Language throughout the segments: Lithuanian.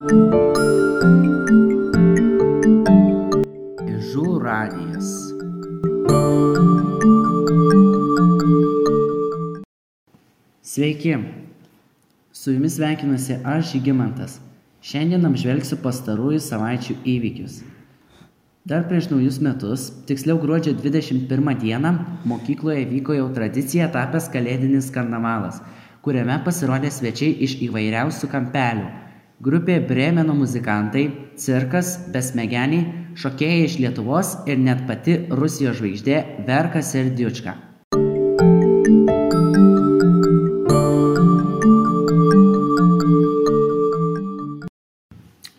Ižų radijas. Sveiki, su jumis sveikinuosi aš Žygimantas. Šiandien apžvelgsiu pastarųjų savaičių įvykius. Dar prieš naujus metus, tiksliau gruodžio 21 dieną, mokykloje vyko jau tradicija tapęs kalėdinis karnavalas, kuriame pasirodė svečiai iš įvairiausių kampelių. Grupė Bremeno muzikantai, cirkas, besmegeniai, šokėjai iš Lietuvos ir net pati Rusijos žvaigždė Verka Serdiučka.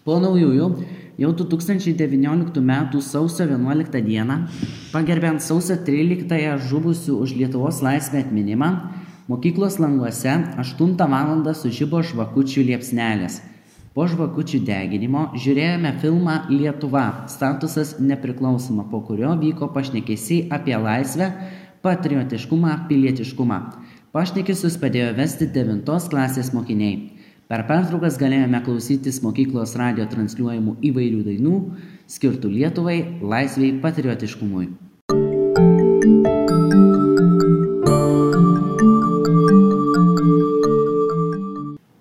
Po naujųjų jau 2019 m. sausio 11 d. pagerbent sausio 13-ąją žuvusių už Lietuvos laisvę atminimą, mokyklos languose 8 val. sužibo žvakučių liepsnelės. Po žvakučių deginimo žiūrėjome filmą Lietuva - statusas nepriklausoma, po kurio vyko pašnekesiai apie laisvę, patriotiškumą, pilietiškumą. Pašnekesius padėjo vesti 9 klasės mokiniai. Per pertraukas galėjome klausytis mokyklos radio transliuojamų įvairių dainų, skirtų Lietuvai, laisviai, patriotiškumui.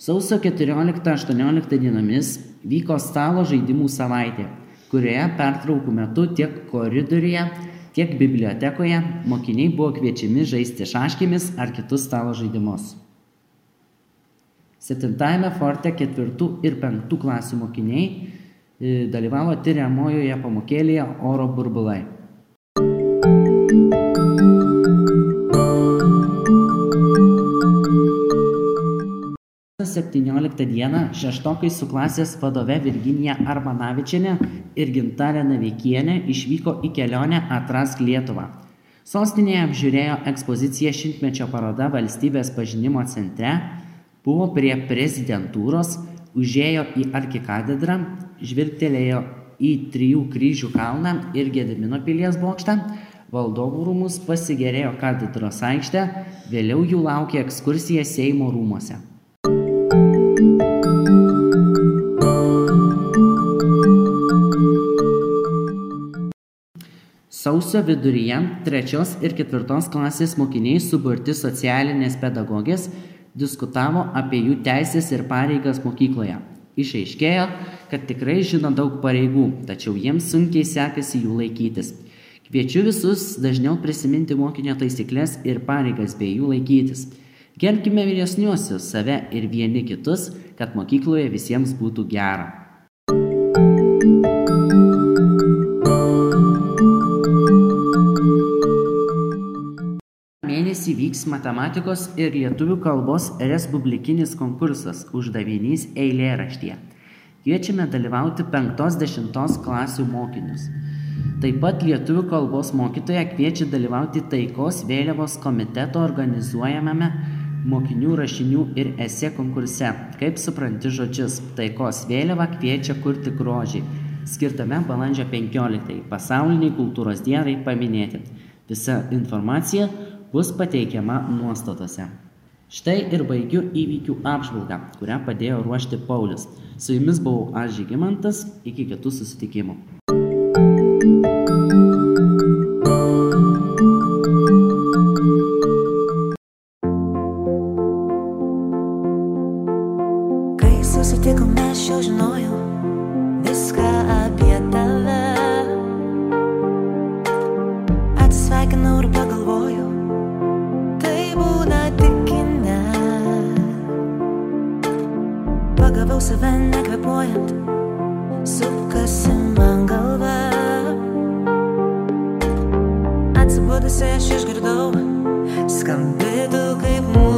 Sausio 14-18 dienomis vyko stalo žaidimų savaitė, kurioje pertraukų metu tiek koridoriuje, tiek bibliotekoje mokiniai buvo kviečiami žaisti šaškėmis ar kitus stalo žaidimus. Septintajame forte ketvirtų ir penktų klasių mokiniai e, dalyvavo tyriamojoje pamokėlėje oro burbulai. Septynioliktą dieną šeštokai su klasės vadove Virginija Armanavičiane ir Gintarė Naveikienė išvyko į kelionę Atrask Lietuvą. Sostinėje apžiūrėjo ekspoziciją šimtmečio paroda valstybės pažinimo centre, buvo prie prezidentūros, užėjo į arkikatedrą, žvilgtelėjo į trijų kryžių kalną ir Gedimino pilies bokštą, valdovų rūmus pasigėrėjo katedros aikštę, vėliau jų laukė ekskursija Seimo rūmose. Sausio viduryje trečios ir ketvirtos klasės mokiniai suburti socialinės pedagogės diskutavo apie jų teisės ir pareigas mokykloje. Išaiškėjo, kad tikrai žino daug pareigų, tačiau jiems sunkiai sekasi jų laikytis. Kviečiu visus dažniau prisiminti mokinio taisyklės ir pareigas bei jų laikytis. Gerbkime vyresniuosius save ir vieni kitus, kad mokykloje visiems būtų gera. Mėnesį vyks matematikos ir lietuvių kalbos respublikinis konkursas uždavinys eilėraštyje. Kviečiame dalyvauti 5-10 klasių mokinius. Taip pat lietuvių kalbos mokytoja kviečia dalyvauti taikos vėliavos komiteto organizuojamame mokinių rašinių ir esė konkurse. Kaip supranti žodžius, taikos vėliava kviečia kurti grožį, skirtame balandžio 15 pasauliniai kultūros dienai paminėti. Visa informacija bus pateikiama nuostatose. Štai ir baigiu įvykių apžvalgą, kurią padėjo ruošti Paulius. Su jumis buvau aš Žygimantas, iki kitų susitikimų. Kai susitikome, aš jau žinojau viską apie tave. Save nekvepuojant, sukasi man galva. Atsibudusi aš išgirdau, skambėtų kaip muzika.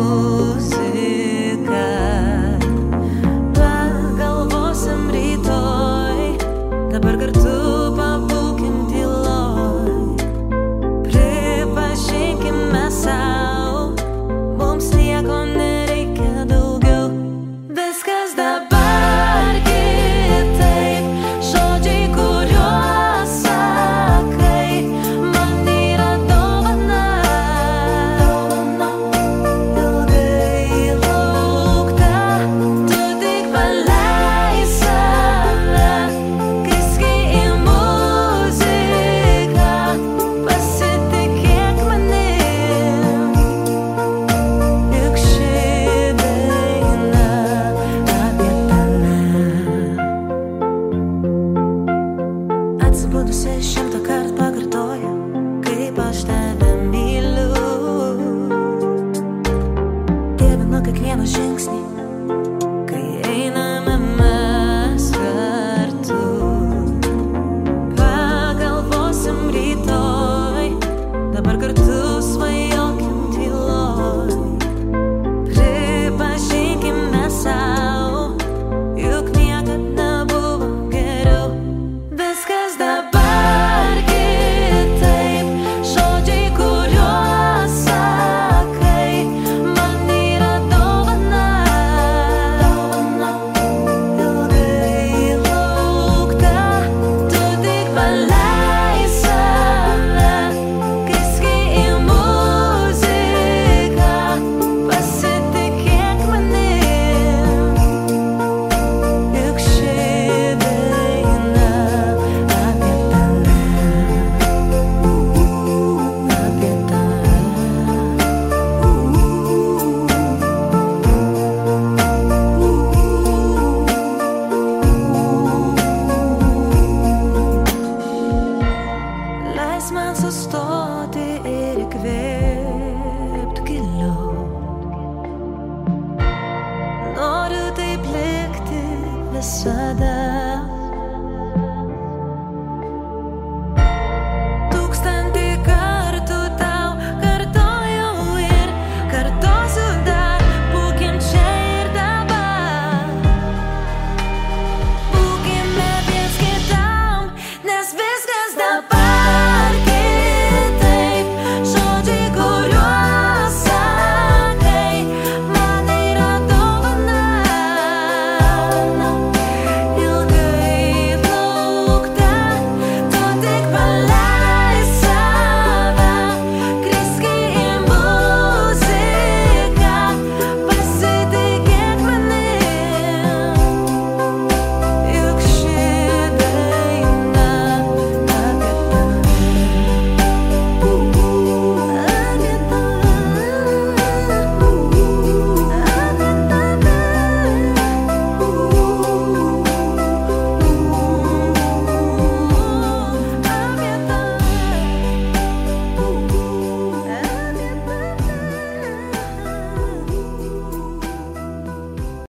the